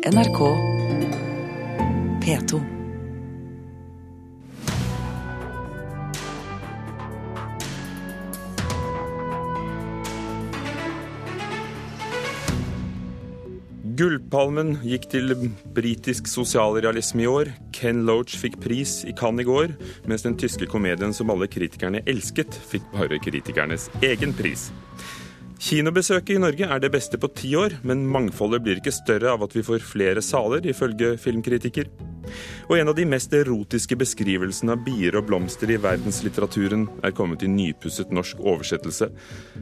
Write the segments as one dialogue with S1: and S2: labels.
S1: NRK P2.
S2: Gullpalmen gikk til britisk sosialrealisme i år. Ken Loach fikk pris i Cannes i går, mens den tyske komedien som alle kritikerne elsket, fikk bare kritikernes egen pris. Kinobesøket i Norge er det beste på ti år, men mangfoldet blir ikke større av at vi får flere saler, ifølge filmkritiker. Og en av de mest erotiske beskrivelsene av bier og blomster i verdenslitteraturen er kommet i nypusset norsk oversettelse.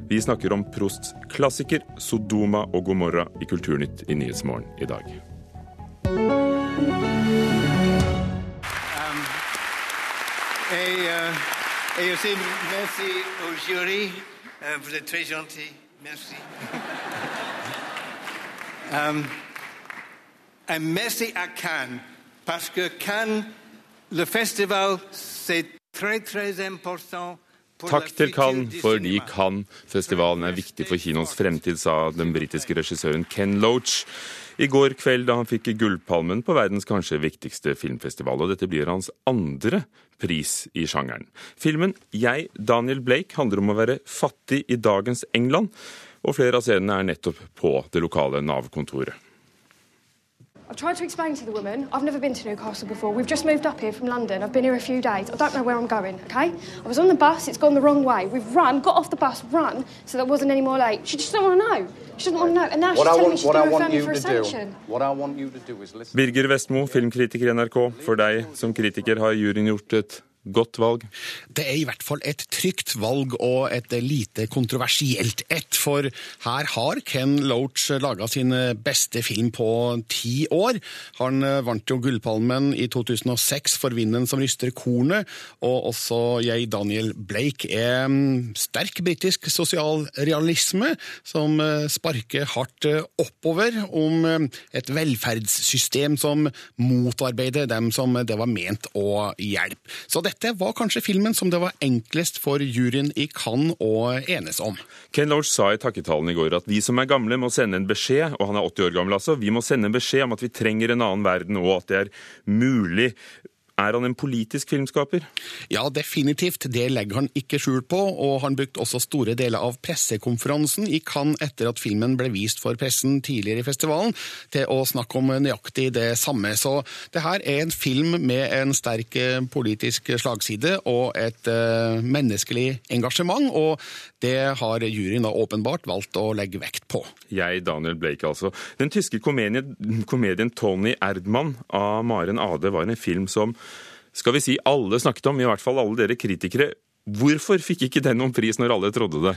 S2: Vi snakker om Prosts klassiker 'Sodoma og Gomorra' i Kulturnytt i Nyhetsmorgen i dag.
S3: Um, et, euh, et aussi merci og jury. Euh, vous êtes gentil. Merci. um, et merci à Cannes, parce que Cannes, le festival, c'est très, très important.
S2: Takk til Cannes fordi. Cannes-festivalen er viktig for kinos fremtid, sa den britiske regissøren Ken Loach i går kveld da han fikk Gullpalmen på verdens kanskje viktigste filmfestival. Og dette blir hans andre pris i sjangeren. Filmen 'Jeg, Daniel Blake' handler om å være fattig i dagens England, og flere av scenene er nettopp på det lokale Nav-kontoret.
S4: I've tried to explain to the woman I've never been to Newcastle before. We've just moved up here from London. I've been here a few days. I don't know where I'm going, okay? I was on the bus, it's gone the wrong way. We've run, got off the bus, run, so there wasn't any more late. She just doesn't want to know. She doesn't want to know. And now she's
S5: I
S4: telling me she's
S5: doing a
S4: going to refer me for a sanction.
S5: what I want you to do is listen.
S2: Birger Vestmo, filmkritiker i NRK. For deg som kritiker har juryen gjort et godt valg.
S6: Det er i hvert fall et trygt valg og et lite kontroversielt et, for her har Ken Loach laga sin beste film på ti år. Han vant jo Gullpalmen i 2006 for Vinden som ryster kornet, og også jeg, Daniel Blake, er mm, sterk britisk sosialrealisme som eh, sparker hardt eh, oppover om eh, et velferdssystem som motarbeider dem som det var ment å hjelpe. Så dette var kanskje filmen som det var enklest for juryen i Cannes å enes om.
S2: Ken Loach sa i takketalen i går at vi som er gamle må sende en beskjed, og han er 80 år gammel altså, vi må sende en beskjed om at vi trenger en annen verden, og at det er mulig. Er han en politisk filmskaper?
S6: Ja, definitivt. Det legger han ikke skjul på, og han brukte også store deler av pressekonferansen i Cannes etter at filmen ble vist for pressen tidligere i festivalen, til å snakke om nøyaktig det samme. Så det her er en film med en sterk eh, politisk slagside og et uh, menneskelig engasjement, og det har juryen da åpenbart valgt å legge vekt på.
S2: Jeg, Daniel Blake, altså. Den tyske komedien, komedien Tony Erdmann av Maren Ade var en film som skal vi si alle snakket om, i hvert fall alle dere kritikere. Hvorfor fikk ikke den noen pris når alle trodde det?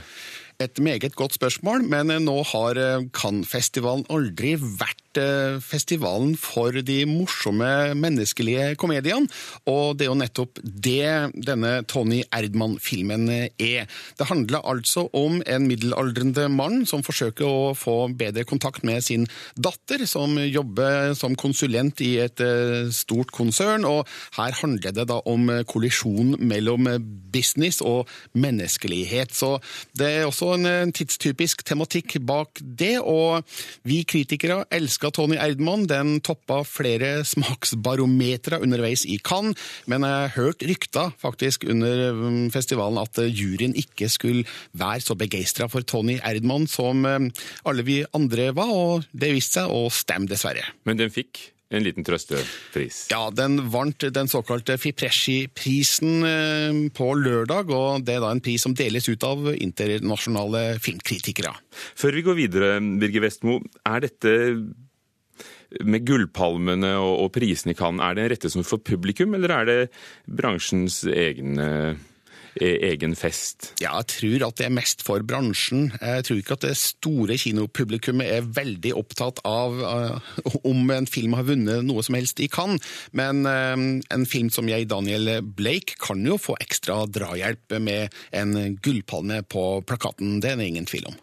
S6: Et meget godt spørsmål, men nå har eh, Cannes-festivalen aldri vært eh, festivalen for de morsomme menneskelige komediene, og det er jo nettopp det denne Tony Erdman-filmen er. Det handler altså om en middelaldrende mann som forsøker å få bedre kontakt med sin datter, som jobber som konsulent i et eh, stort konsern, og her handler det da om kollisjon mellom business og menneskelighet. Så det er også en en tidstypisk tematikk bak det, og vi kritikere elska Tony Erdmann. Den toppa flere smaksbarometere underveis i Cannes, men jeg har hørt rykter faktisk under mm, festivalen at juryen ikke skulle være så begeistra for Tony Erdmann som eh, alle vi andre var, og det viste seg å stemme, dessverre.
S2: Men den fikk en liten trøstepris.
S6: Ja, den vant den såkalte Fipresci-prisen eh, på lørdag, og det er da en pris som deles ut av internasjonale filmkritikere.
S2: Før vi går videre, Birger Vestmo, er dette med gullpalmene og, og prisene i Cannes, er det en rettesnor for publikum, eller er det bransjens egne, egen fest?
S6: Ja, jeg tror at det er mest for bransjen. Jeg tror ikke at det store kinopublikummet er veldig opptatt av eh, om en film har vunnet noe som helst i Cannes, men eh, en film som jeg, Daniel Blake, kan jo få ekstra drahjelp med en gullpalme på plakaten. Det er det ingen tvil om.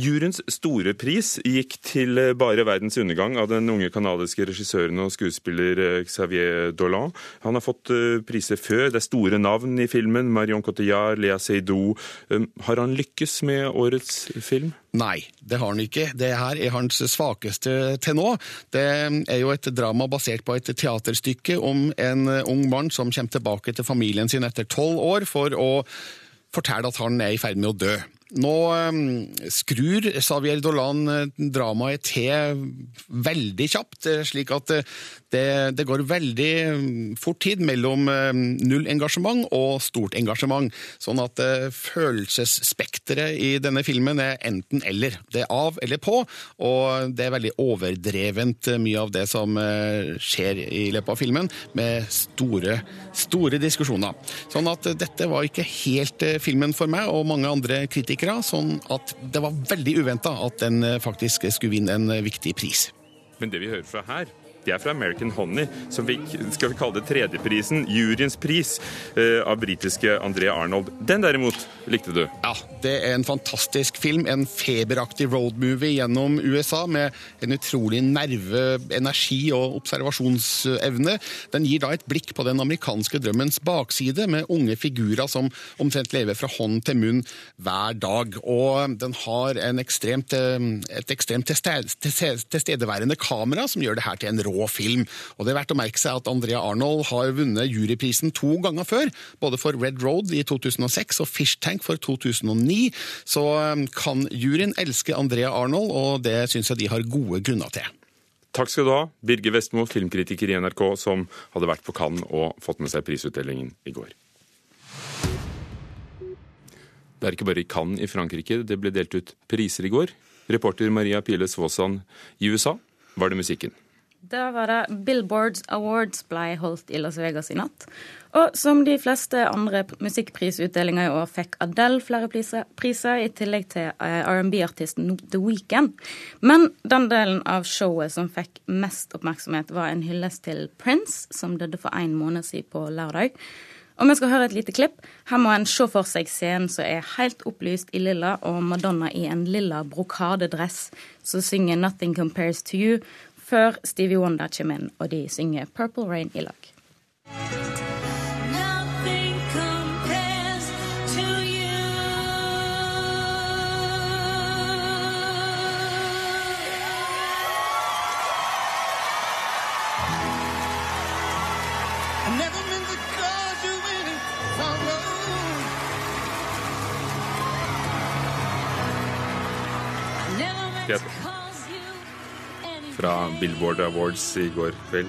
S2: Juryens store pris gikk til eh, Bare verdens undergang av den unge canadiske regissøren og skuespiller eh, Xavier Dolan. Han har fått eh, priser før. Det er store navn i filmen. Marion Cotillard, Lea Seydoux. Har han lykkes med årets film?
S6: Nei, det har han ikke. Det her er hans svakeste til nå. Det er jo et drama basert på et teaterstykke om en ung mann som kommer tilbake til familien sin etter tolv år for å fortelle at han er i ferd med å dø. Nå skrur Xavier Dolan eh, dramaet til veldig kjapt, eh, slik at eh, det, det, går veldig fort tid mellom null engasjement og stort engasjement. Sånn at følelsesspekteret i denne filmen er enten-eller. Det er av eller på, og det er veldig overdrevent mye av det som skjer i løpet av filmen, med store, store diskusjoner. Sånn at dette var ikke helt filmen for meg og mange andre kritikere sånn at det var veldig uventa at den eh, faktisk skulle vinne en eh, viktig pris.
S2: Men det vi hører fra her, det er fra American Honey, som vi skal vi kalle det tredjeprisen, juryens pris, eh, av britiske André Arnold. Den derimot likte du?
S6: Ja, det er en fantastisk film. En feberaktig roadmovie gjennom USA med en utrolig nerve, energi og observasjonsevne. Den gir da et blikk på den amerikanske drømmens bakside, med unge figurer som omtrent lever fra hånd til munn hver dag. Og den har ekstremt, eh, et ekstremt tilstedeværende kamera som gjør det her til en rå film. Og det er verdt å merke seg at Andrea Arnold har vunnet juryprisen to ganger før, både for Red Road i 2006 og Fish Tank for 2009. Så um, kan juryen elske Andrea Arnold, og det syns jeg de har gode grunner til.
S2: Takk skal du ha, Birger Vestmo, filmkritiker i NRK, som hadde vært på Cannes og fått med seg prisutdelingen i går. Det er ikke bare i Cannes i Frankrike det ble delt ut priser i går. Reporter Maria Pile Svåsand i USA var det musikken.
S1: Da var det Billboards Awards ble holdt i Las Vegas i natt. Og som de fleste andre musikkprisutdelinger i år fikk Adele flere priser, i tillegg til eh, R&B-artisten The Weeknd. Men den delen av showet som fikk mest oppmerksomhet, var en hyllest til Prince, som døde for en måned siden på lørdag. Og vi skal høre et lite klipp. Her må en se for seg scenen som er helt opplyst i lilla, og Madonna i en lilla brokadedress som synger 'Nothing Compares To You', før Stevie Wonder kommer inn, og de synger 'Purple Rain' i lag.
S2: Peter fra Billboard Awards i går kveld.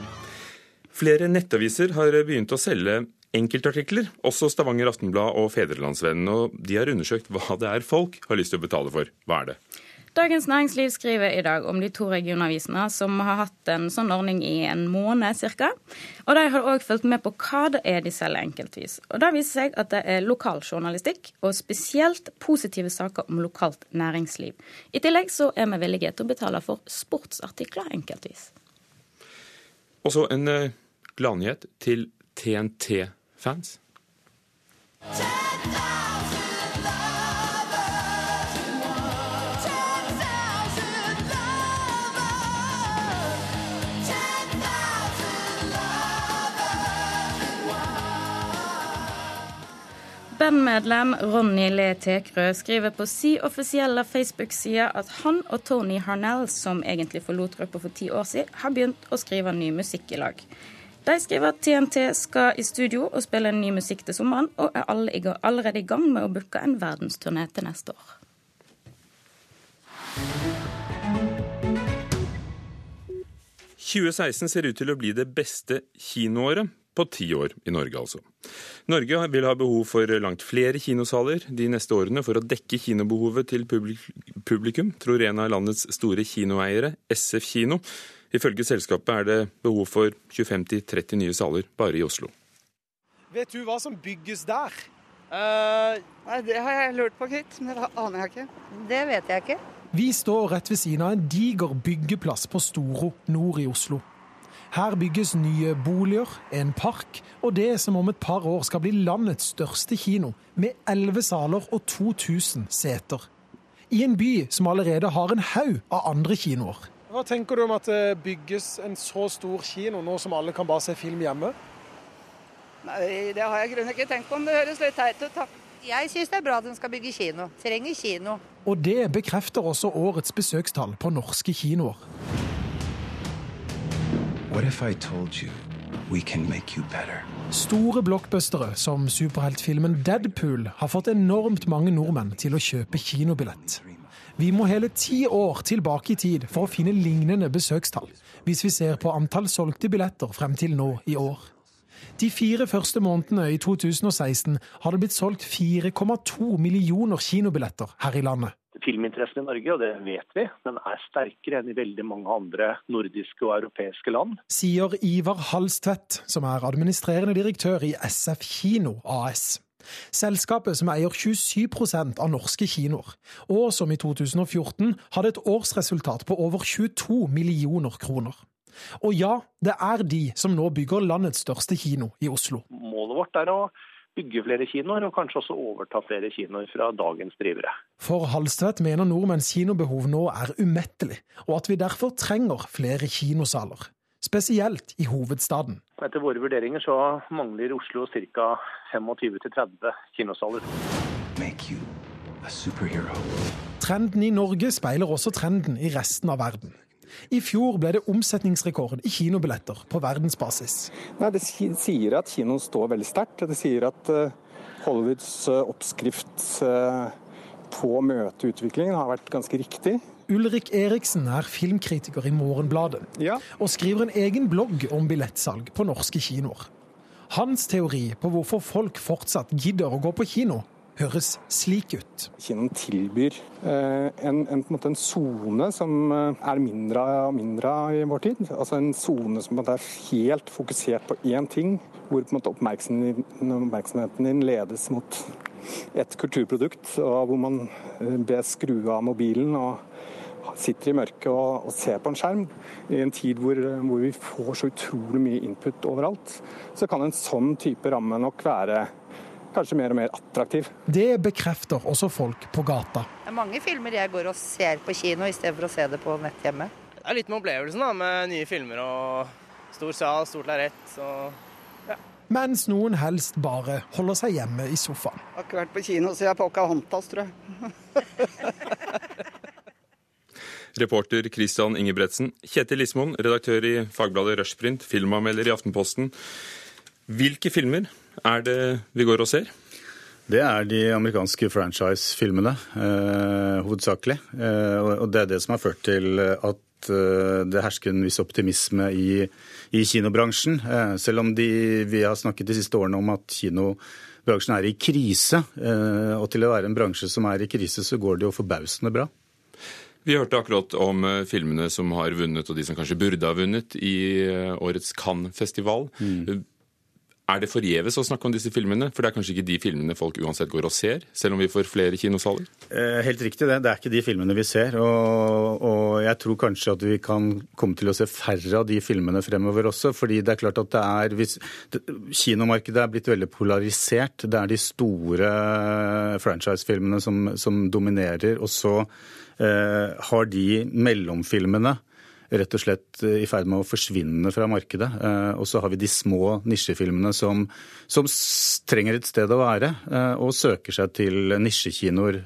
S2: Flere nettaviser har begynt å selge enkeltartikler, også Stavanger Aftenblad og Fedrelandsvennen. Og de har undersøkt hva det er folk har lyst til å betale for. Hva er det?
S1: Dagens Næringsliv skriver i dag om de to regionavisene som har hatt en sånn ordning i en måned ca. Og de har òg fulgt med på hva det er de selger enkeltvis. Og Det viser seg at det er lokaljournalistikk, og spesielt positive saker om lokalt næringsliv. I tillegg så er vi villige til å betale for sportsartikler enkeltvis.
S2: Og så en uh, gladnyhet til TNT-fans.
S1: Bandmedlem Ronny Le Tekrø skriver på si offisielle Facebook-side at han og Tony Harnell, som egentlig forlot gruppa for ti år siden, har begynt å skrive ny musikk i lag. De skriver at TNT skal i studio og spille en ny musikk til sommeren, og er allerede i gang med å booke en verdensturné til neste år.
S2: «2016 ser ut til å bli det beste kinoåret på ti år i Norge, altså. Norge vil ha behov for langt flere kinosaler de neste årene for å dekke kinobehovet til publikum, tror en av landets store kinoeiere, SF kino. Ifølge selskapet er det behov for 25-30 nye saler bare i Oslo.
S7: Vet du hva som bygges der?
S8: Uh, nei, Det har jeg lurt på, Kit, men det aner jeg ikke.
S9: Det vet jeg ikke.
S7: Vi står rett ved siden av en diger byggeplass på Storo nord i Oslo. Her bygges nye boliger, en park, og det som om et par år skal bli landets største kino, med elleve saler og 2000 seter. I en by som allerede har en haug av andre kinoer.
S9: Hva tenker du om at det bygges en så stor kino nå som alle kan bare se film hjemme?
S8: Nei, det har jeg grunnen ikke tenkt på, men det høres litt teit ut, takk.
S10: Jeg syns det er bra at de skal bygge kino. Trenger kino.
S7: Og det bekrefter også årets besøkstall på norske kinoer.
S11: What if I told you we can make you better?
S7: Store blockbustere som superheltfilmen Deadpool har fått enormt mange nordmenn til å kjøpe kinobillett. Vi må hele ti år tilbake i tid for å finne lignende besøkstall, hvis vi ser på antall solgte billetter frem til nå i år. De fire første månedene i 2016 har det blitt solgt 4,2 millioner kinobilletter her i landet.
S12: Filminteressen i Norge, og det vet vi, den er sterkere enn i veldig mange andre nordiske og europeiske land.
S7: Sier Ivar Halstvedt, som er administrerende direktør i SF Kino AS. Selskapet som eier 27% av norske kinoer, og som i 2014 hadde et årsresultat på over 22 millioner kroner. Og ja, det er de som nå bygger landets største kino i Oslo.
S12: Målet vårt er å bygge flere kinoer, og kanskje også overta flere kinoer fra dagens drivere.
S7: For Halstvedt mener nordmenns kinobehov nå er umettelig, og at vi derfor trenger flere kinosaler. Spesielt i hovedstaden.
S12: Etter våre vurderinger så mangler Oslo ca. 25-30 kinosaler.
S11: Make you a superhero.
S7: Trenden i Norge speiler også trenden i resten av verden. I fjor ble det omsetningsrekord i kinobilletter på verdensbasis.
S13: Nei, det sier at kinoen står veldig sterkt. Det sier at uh, Hollywoods uh, oppskrift uh, på å møte utviklingen har vært ganske riktig.
S7: Ulrik Eriksen er filmkritiker i Morgenbladet,
S13: ja.
S7: og skriver en egen blogg om billettsalg på norske kinoer. Hans teori på hvorfor folk fortsatt gidder å gå på kino, høres slik ut.
S13: Kinoen tilbyr eh, en, en, en sone som eh, er mindre og mindre i vår tid. Altså En sone som er helt fokusert på én ting, hvor oppmerksomheten, din ledes mot et kulturprodukt, og hvor man bes ber skru av mobilen og sitter i mørket og, og, ser på en skjerm, i en tid hvor, hvor, vi får så utrolig mye input overalt, så kan en sånn type ramme nok være kanskje mer og mer attraktiv.
S7: Det bekrefter også folk på gata.
S10: Det er mange filmer jeg går og ser på kino i stedet for å se det på nett hjemme.
S14: Det er litt med opplevelsen, da, med nye filmer og stor sal, stort lerret. Ja.
S7: Mens noen helst bare holder seg hjemme i sofaen.
S8: Jeg har ikke vært på kino siden Pocahontas, tror jeg.
S2: Reporter Christian Ingebretsen. Kjetil Lismoen, redaktør i fagbladet Rushprint, filmanmelder i Aftenposten. Hvilke filmer er det vi går og ser?
S15: Det er de amerikanske franchise-filmene, eh, hovedsakelig. Eh, og det er det som har ført til at eh, det hersker en viss optimisme i, i kinobransjen. Eh, selv om de, vi har snakket de siste årene om at kinobransjen er i krise. Eh, og til å være en bransje som er i krise, så går det jo forbausende bra.
S2: Vi hørte akkurat om eh, filmene som har vunnet, og de som kanskje burde ha vunnet i årets Cannes-festival. Mm. Er det forgjeves å snakke om disse filmene? For det er kanskje ikke de filmene folk uansett går og ser, selv om vi får flere kinosaler?
S15: Eh, helt riktig det. Det er ikke de filmene vi ser. Og, og, jeg tror kanskje at vi kan komme til å se færre av de filmene fremover også. fordi det er klart at det er hvis, det, Kinomarkedet er blitt veldig polarisert. Det er de store franchise-filmene som, som, dominerer. Og så eh, har de mellomfilmene rett og slett eh, i ferd med å forsvinne fra markedet. Eh, og så har vi de små nisjefilmene som, som trenger et sted å være, eh, og søker seg til nisjekinoer.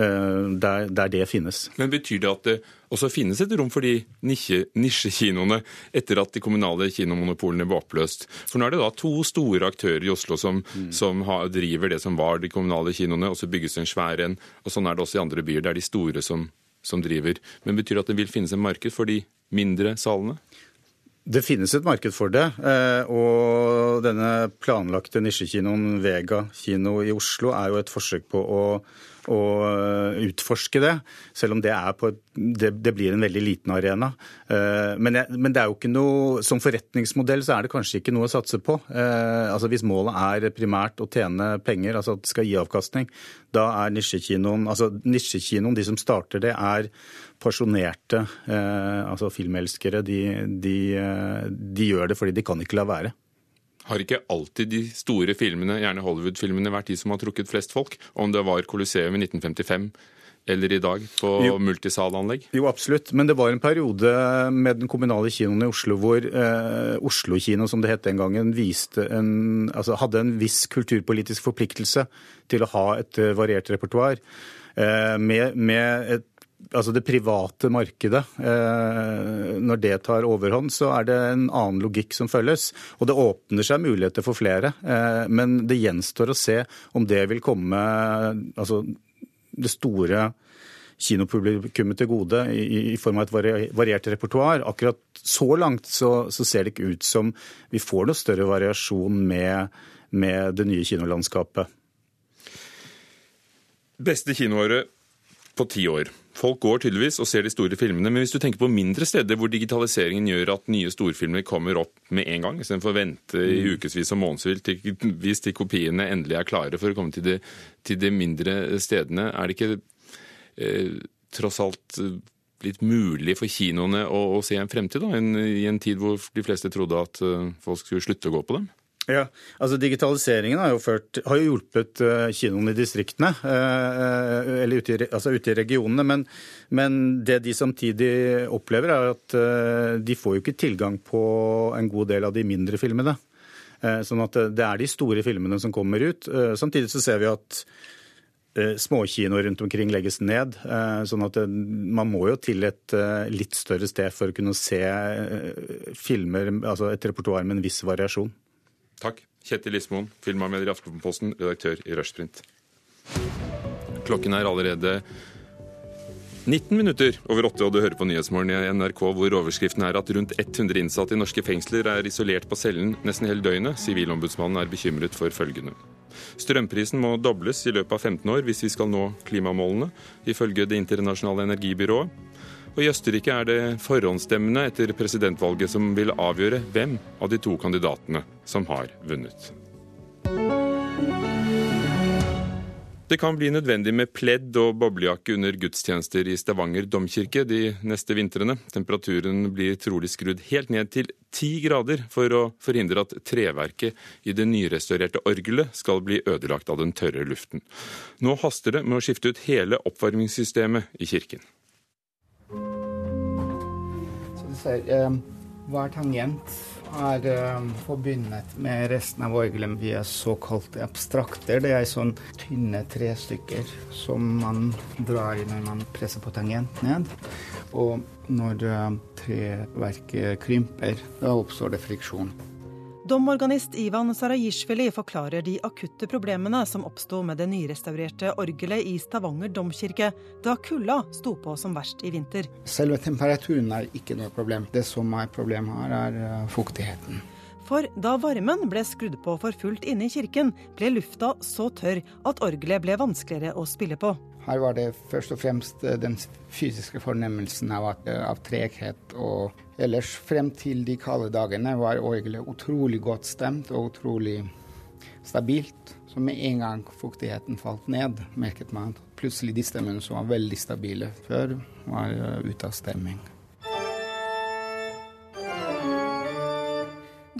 S15: Der, der, det finnes.
S2: Men Betyr det at det også finnes et rom for de nisjekinoene etter at de kommunale kinomonopolene ble oppløst? For nå er det da to store aktører i Oslo som, mm. som har, driver det som var de kommunale kinoene, og så bygges det en svær en. og Sånn er det også i andre byer. Det er de store som som driver. Men betyr det at det vil finnes en marked for de mindre salene?
S15: Det finnes et marked for det. Eh, og denne planlagte nisjekinoen Vega kino i Oslo er jo et forsøk på å å eh, utforske det, selv om det, et, det, det blir en veldig liten arena. Eh, men, jeg, men, det er jo ikke noe, som forretningsmodell så er det kanskje ikke noe å satse på. Eh, altså Hvis målet er primært å tjene penger, altså at det skal gi avkastning, da er nisjekinoen altså nisjekinoen, de som starter det, er pasjonerte altså filmelskere. De, de, de gjør det fordi de kan ikke la være.
S2: Har ikke alltid de store filmene, gjerne Hollywood-filmene, vært de som har trukket flest folk? Om det var Colosseum i 1955 eller i dag på jo. multisalanlegg?
S15: Jo, absolutt. Men det var en periode med den kommunale kinoen i Oslo hvor eh, Oslo kino, som det het den gangen, en, altså hadde en viss kulturpolitisk forpliktelse til å ha et uh, variert repertoar. Eh, med, med et altså det private markedet, eh, når det tar overhånd, så er det en annen logikk som følges. Og det åpner seg muligheter for flere. Eh, men det gjenstår å se om det vil komme altså det store kinopublikummet til gode i, i, form av et variert repertoar. Akkurat så langt så, så, ser det ikke ut som vi får noe større variasjon med, med det nye kinolandskapet.
S2: Beste kinoåret på ti år. Folk går tydeligvis og ser de store filmene, men hvis du tenker på mindre steder hvor digitaliseringen gjør at nye storfilmer kommer opp med en gang, istedenfor å vente i mm. ukevis og månedsvis til kopiene endelig er klare for å komme til de, til de mindre stedene, er det ikke eh, tross alt eh, litt mulig for kinoene å, å se en fremtid, da, en, i en tid hvor de fleste trodde at uh, folk skulle slutte å gå på dem?
S15: Ja, altså Digitaliseringen har jo, ført, har jo hjulpet uh, kinoene i distriktene, uh, eller ute i, altså ute i regionene. Men, men, det de samtidig opplever, er at de får jo ikke tilgang på en god del av de mindre filmene. Sånn at det er de store filmene som kommer ut. Samtidig så ser vi at småkinoer rundt omkring legges ned. Sånn at man må jo til et litt større sted for å kunne se filmer, altså et repertoar med en viss variasjon.
S2: Takk. Kjetil Ismoen, filmanmelder i Aftenposten, redaktør i Rushprint. Klokken er allerede 19 minutter over åtte, og du hører på Nyhetsmorgen i NRK, hvor overskriften er at rundt 100 innsatte i norske fengsler er isolert på cellen nesten hele døgnet. Sivilombudsmannen er bekymret for følgende. Strømprisen må dobles i løpet av 15 år hvis vi skal nå klimamålene, ifølge Det internasjonale energibyrået. Og I Østerrike er det forhåndsstemmene etter presidentvalget som vil avgjøre hvem av de to kandidatene som har vunnet. Det kan bli nødvendig med pledd og boblejakke under gudstjenester i Stavanger domkirke de neste vintrene. Temperaturen blir trolig skrudd helt ned til ti grader for å forhindre at treverket i det nyrestaurerte orgelet skal bli ødelagt av den tørre luften. Nå haster det med å skifte ut hele oppvarmingssystemet i kirken.
S16: Ser eh, hver tangent er eh, forbundet med resten av orgelet via såkalte abstrakter. Det er sånn tynne trestykker som man drar i når man presser på tangent ned. Og når eh, treverket krymper, da oppstår det friksjon.
S17: Domorganist Ivan Sarajishvili forklarer de akutte problemene som oppsto med det nyrestaurerte orgelet i Stavanger domkirke da kulda sto på som verst i vinter.
S16: Selve temperaturen er ikke noe problem. Det som er problemet her, er eh, fuktigheten.
S17: For da varmen ble skrudd på for fullt inne i kirken, ble lufta så tørr at orgelet ble vanskeligere å spille på.
S16: Her var det først og fremst eh, den fysiske fornemmelsen av, at, av treghet. Og ellers frem til de kalde dagene var orgelet utrolig godt stemt og utrolig stabilt. Så med en gang fuktigheten falt ned, merket man at plutselig de stemmene som var veldig stabile før, var eh, ute av stemming.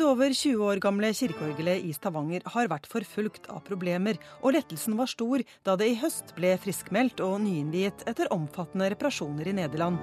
S17: Det over 20 år gamle kirkeorgelet i Stavanger har vært forfulgt av problemer, og lettelsen var stor da det i høst ble friskmeldt og nyinnviet etter omfattende reparasjoner i Nederland.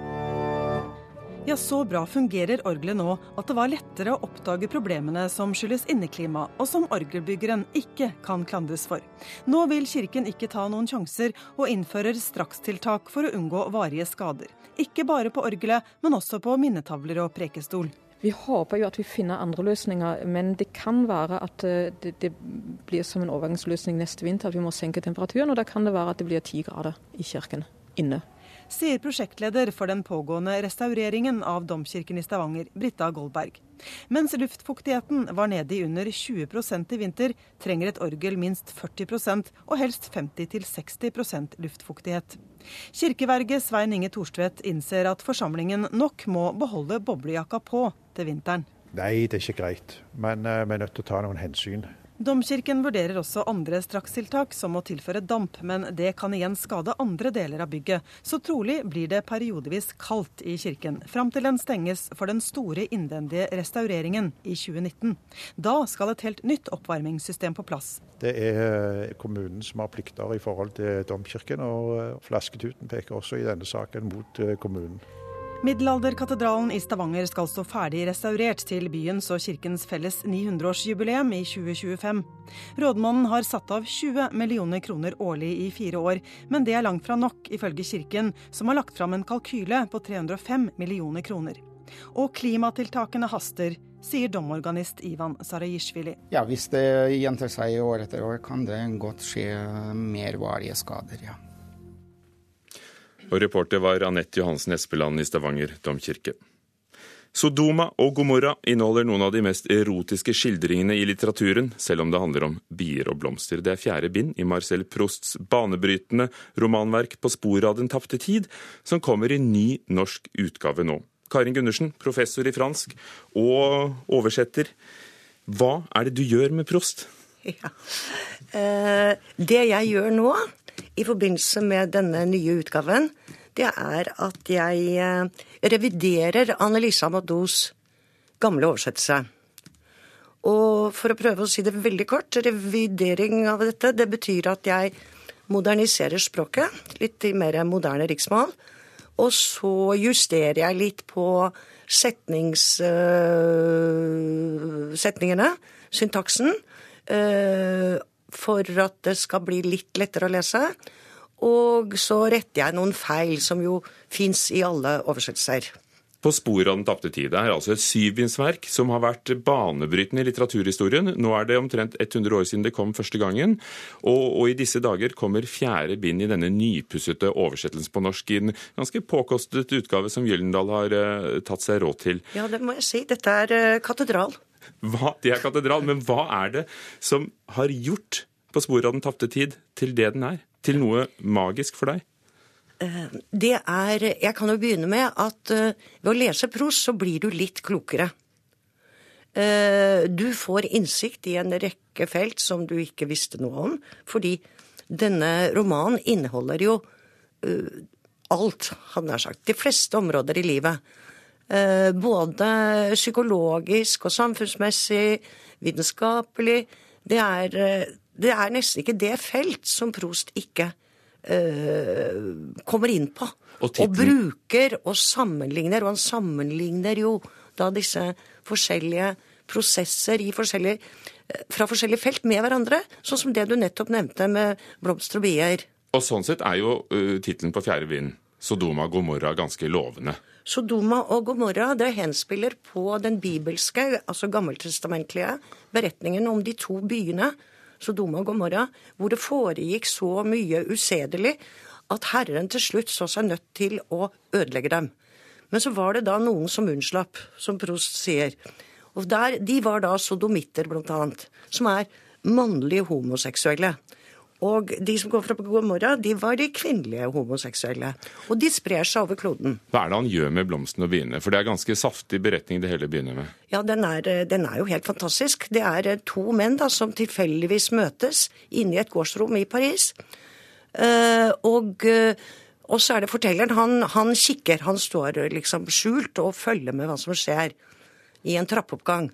S17: Ja, så bra fungerer orgelet nå at det var lettere å oppdage problemene som skyldes inneklima, og som orgelbyggeren ikke kan klandres for. Nå vil kirken ikke ta noen sjanser, og innfører strakstiltak for å unngå varige skader. Ikke bare på orgelet, men også på minnetavler og prekestol.
S18: Vi håper jo at vi finner andre løsninger, men det kan være at eh, det, det blir som en overgangsløsning neste vinter, at vi må senke temperaturen. Og da kan det være at det blir ti grader i kirken inne.
S17: Sier prosjektleder for den pågående restaureringen av domkirken i Stavanger, Britta Goldberg. Mens luftfuktigheten var nede i under 20% i vinter, trenger et orgel minst 40% og helst 50-60% luftfuktighet. Kirkeverget Svein Inge Thorstvedt innser at forsamlingen nok må beholde boblejakka på til vinteren.
S19: Nei, det er ikke greit. Men uh, vi er nødt til å ta noen hensyn.
S17: Domkirken vurderer også andre strakstiltak, som å tilføre damp, men det kan igjen skade andre deler av bygget, så trolig blir det periodevis kaldt i kirken, fram til den stenges for den store innvendige restaureringen i 2019. Da skal et helt nytt oppvarmingssystem på plass.
S19: Det er kommunen som har plikter i forhold til domkirken, og flasketuten peker også i denne saken mot eh, kommunen.
S17: Middelalderkatedralen i Stavanger skal stå ferdig restaurert til byens og kirkens felles 900-årsjubileum i 2025. Rådmannen har satt av 20 millioner kroner årlig i fire år, men det er langt fra nok, ifølge kirken, som har lagt fram en kalkyle på 305 millioner kroner. Og klimatiltakene haster, sier domorganist Ivan Sarajishvili.
S16: Ja, Hvis det gjentar seg år etter år, kan det godt skje mer varige skader, ja.
S2: Og reporter var Anette Johansen Espeland i Stavanger domkirke. Sodoma og Gomorra inneholder noen av de mest erotiske skildringene i litteraturen, selv om det handler om bier og blomster. Det er fjerde bind i Marcel Prousts banebrytende romanverk På sporet av den tapte tid, som kommer i ny norsk utgave nå. Karin Gundersen, professor i fransk og oversetter. Hva er det du gjør med Prost?
S20: Ja. Eh, det jeg gjør nå, i forbindelse med denne nye utgaven, det er at jeg eh, reviderer Annelise Amados gamle oversettelse. Og for å prøve å si det veldig kort, revidering av dette, det betyr at jeg moderniserer språket, litt i mer moderne riksmål. Og så justerer jeg litt på setnings, uh, setningene, syntaksen, uh, for at det skal bli litt lettere å lese. Og så retter jeg noen feil som jo fins i alle oversettelser.
S2: På sporet av den tapte tid er altså et syvbindsverk som har vært banebrytende i litteraturhistorien. Nå er det omtrent 100 år siden det kom første gangen, og, og i disse dager kommer fjerde bind i denne nypussete oversettelsen på norsk i en ganske påkostet utgave som Gyllendal har uh, tatt seg råd til.
S20: Ja, det må jeg si. Dette er uh, katedral.
S2: Hva, det er katedral, men hva er det som har gjort På sporet av den tapte tid til det den er? Til noe magisk for deg?
S20: Det er Jeg kan jo begynne med at ved å lese Prost så blir du litt klokere. Du får innsikt i en rekke felt som du ikke visste noe om, fordi denne romanen inneholder jo alt, hadde jeg sagt. De fleste områder i livet. Både psykologisk og samfunnsmessig, vitenskapelig. Det er, det er nesten ikke det felt som Prost ikke uh, kommer inn på. Og, og, bruker og sammenligner. Og han sammenligner jo da disse forskjellige prosesser forskjellige, fra forskjellige felt med hverandre. Sånn som det du nettopp nevnte med blomster og bier.
S2: Og sånn sett er jo uh, tittelen på fjerde vind, Sodoma Gomorra, ganske lovende.
S20: Sodoma og Gomorra det henspiller på den bibelske, altså gammeltestamentlige, beretningen om de to byene, Sodoma og Gomorra, hvor det foregikk så mye usedelig at Herren til slutt så seg nødt til å ødelegge dem. Men så var det da noen som unnslapp, som Prost sier. Og der, De var da sodomitter, blant annet, som er mannlige homoseksuelle. Og de som går fra God morgen, de var de kvinnelige homoseksuelle. Og de sprer seg over kloden.
S2: Hva er det han gjør med blomstene og biene? For det er ganske saftig beretning det hele begynner med.
S20: Ja, den er, den er jo helt fantastisk. Det er to menn da, som tilfeldigvis møtes inne i et gårdsrom i Paris. Uh, og, og, så er det fortelleren. Han, han kikker. Han står liksom skjult og følger med hva som skjer i en trappeoppgang.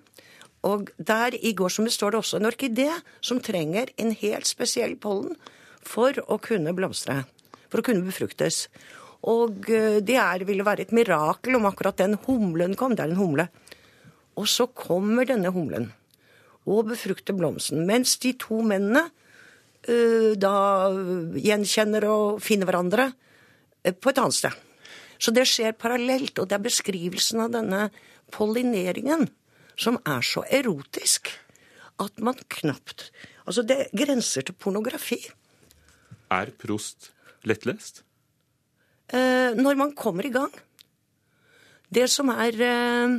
S20: Og der i gårdsrommet står det også en orkidé som trenger en helt spesiell pollen for å kunne blomstre. For å kunne befruktes. Og det er, ville være et mirakel om akkurat den humlen kom. Det er en humle. Og så kommer denne humlen og befrukter blomsten. Mens de to mennene uh, da gjenkjenner og finner hverandre uh, på et annet sted. Så det skjer parallelt, og det er beskrivelsen av denne pollineringen som er så erotisk at man knapt Altså, det grenser til pornografi.
S2: Er Prost lettlest?
S20: Eh, når man kommer i gang. Det som er eh,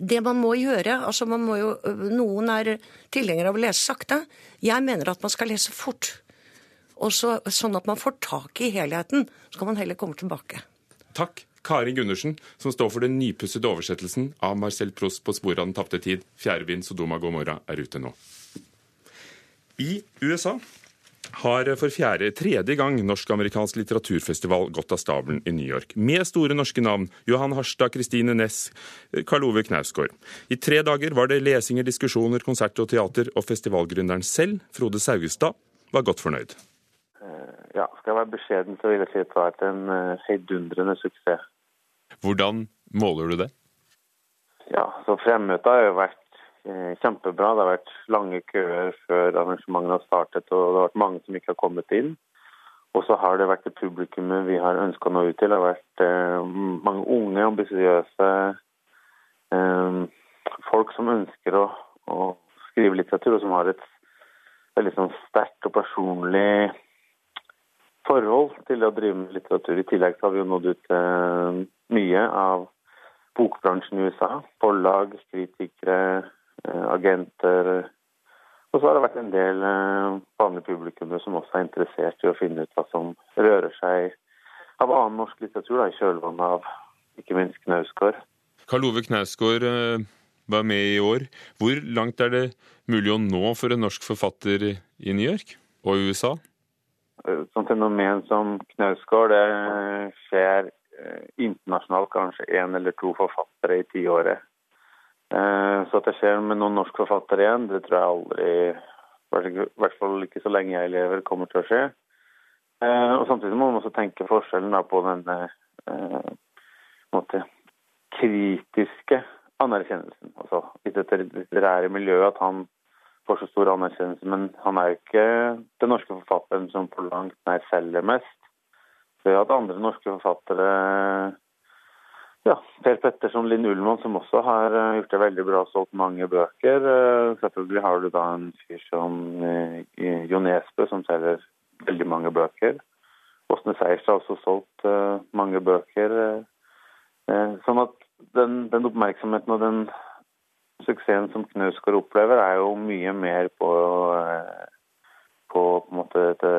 S20: Det man må gjøre altså man må jo, Noen er tilhengere av å lese sakte. Jeg mener at man skal lese fort. Og så, sånn at man får tak i helheten. Så kan man heller komme tilbake.
S2: Takk, Kari Gundersen, som står for den nypussede oversettelsen av Marcel Proust på sporet av den tapte tid. Fjerdebind Sodoma Gomorra er ute nå. I USA har for fjerde, tredje gang norsk-amerikansk litteraturfestival gått av stabelen i New York. Med store norske navn. Johan Harstad, Kristine Næss, Karl Ove Knausgård. I tre dager var det lesinger, diskusjoner, konsert og teater, og festivalgründeren selv, Frode Saugestad, var godt fornøyd.
S21: Eh, ja, skal jeg være beskjeden, så vil jeg si at det har vært en eh, heidundrende suksess.
S2: Hvordan måler du det?
S21: Ja, så Fremmøtet har jo vært Eh, kjempebra. Det har vært lange køer før arrangementene har startet, og det har vært mange som ikke har kommet inn. Og så har det vært det publikummet vi har ønska å nå ut til. Det har vært eh, mange unge, ambisiøse eh, folk som ønsker å, å, skrive litteratur, og som har et veldig sånn sterkt og personlig forhold til å drive med litteratur. I tillegg har vi jo nådd ut til mye av bokbransjen i USA. Forlag, kritikere, Eh, agenter. Og så har det vært en del eh, vanlige publikummere som også er interessert i å finne ut hva som rører seg av annen norsk litteratur, da, i kjølvannet av ikke minst Knausgård.
S2: Karl Ove Knausgård eh, var med i år. Hvor langt er det mulig å nå for en norsk forfatter i New York og i USA?
S21: Sånn fenomen som Knausgård det skjer internasjonalt kanskje én eller to forfattere i tiåret. Eh, så at det skjer med noen norske forfattere igjen, det tror jeg aldri, i hvert fall ikke så lenge jeg lever, kommer til å skje. Eh, og Samtidig må man også tenke forskjellen på den eh, måte, kritiske anerkjennelsen. Altså i det litterære miljøet at han får så stor anerkjennelse. Men han er jo ikke den norske forfatteren som på langt nær selger mest. Vi har hatt andre norske forfattere ja, Per Petterson, Linn Ullmann, som også har eh, gjort det veldig bra og solgt mange bøker. Eh, selvfølgelig har du da en fyr som eh, Jo Nesbø, som selger veldig mange bøker. Åsne Seierstad har også solgt mange bøker. Sånn at den, den oppmerksomheten og den suksessen som Knausgård opplever, er jo mye mer på, på, på en måte dette,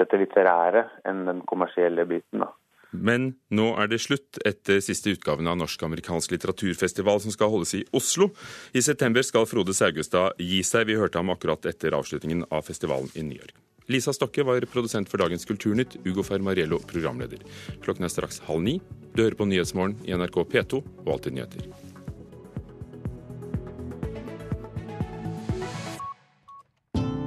S21: dette litterære enn den kommersielle biten. da.
S2: Men nå er det slutt etter siste utgaven av Norsk-amerikansk litteraturfestival som skal holdes i Oslo. I september skal Frode Saugestad gi seg. Vi hørte ham akkurat etter avslutningen av festivalen i New York. Lisa Stokke var produsent for dagens Kulturnytt, Ugo Fermariello programleder. Klokken er straks halv ni. Du hører på Nyhetsmorgen i NRK P2 og Alltid nyheter.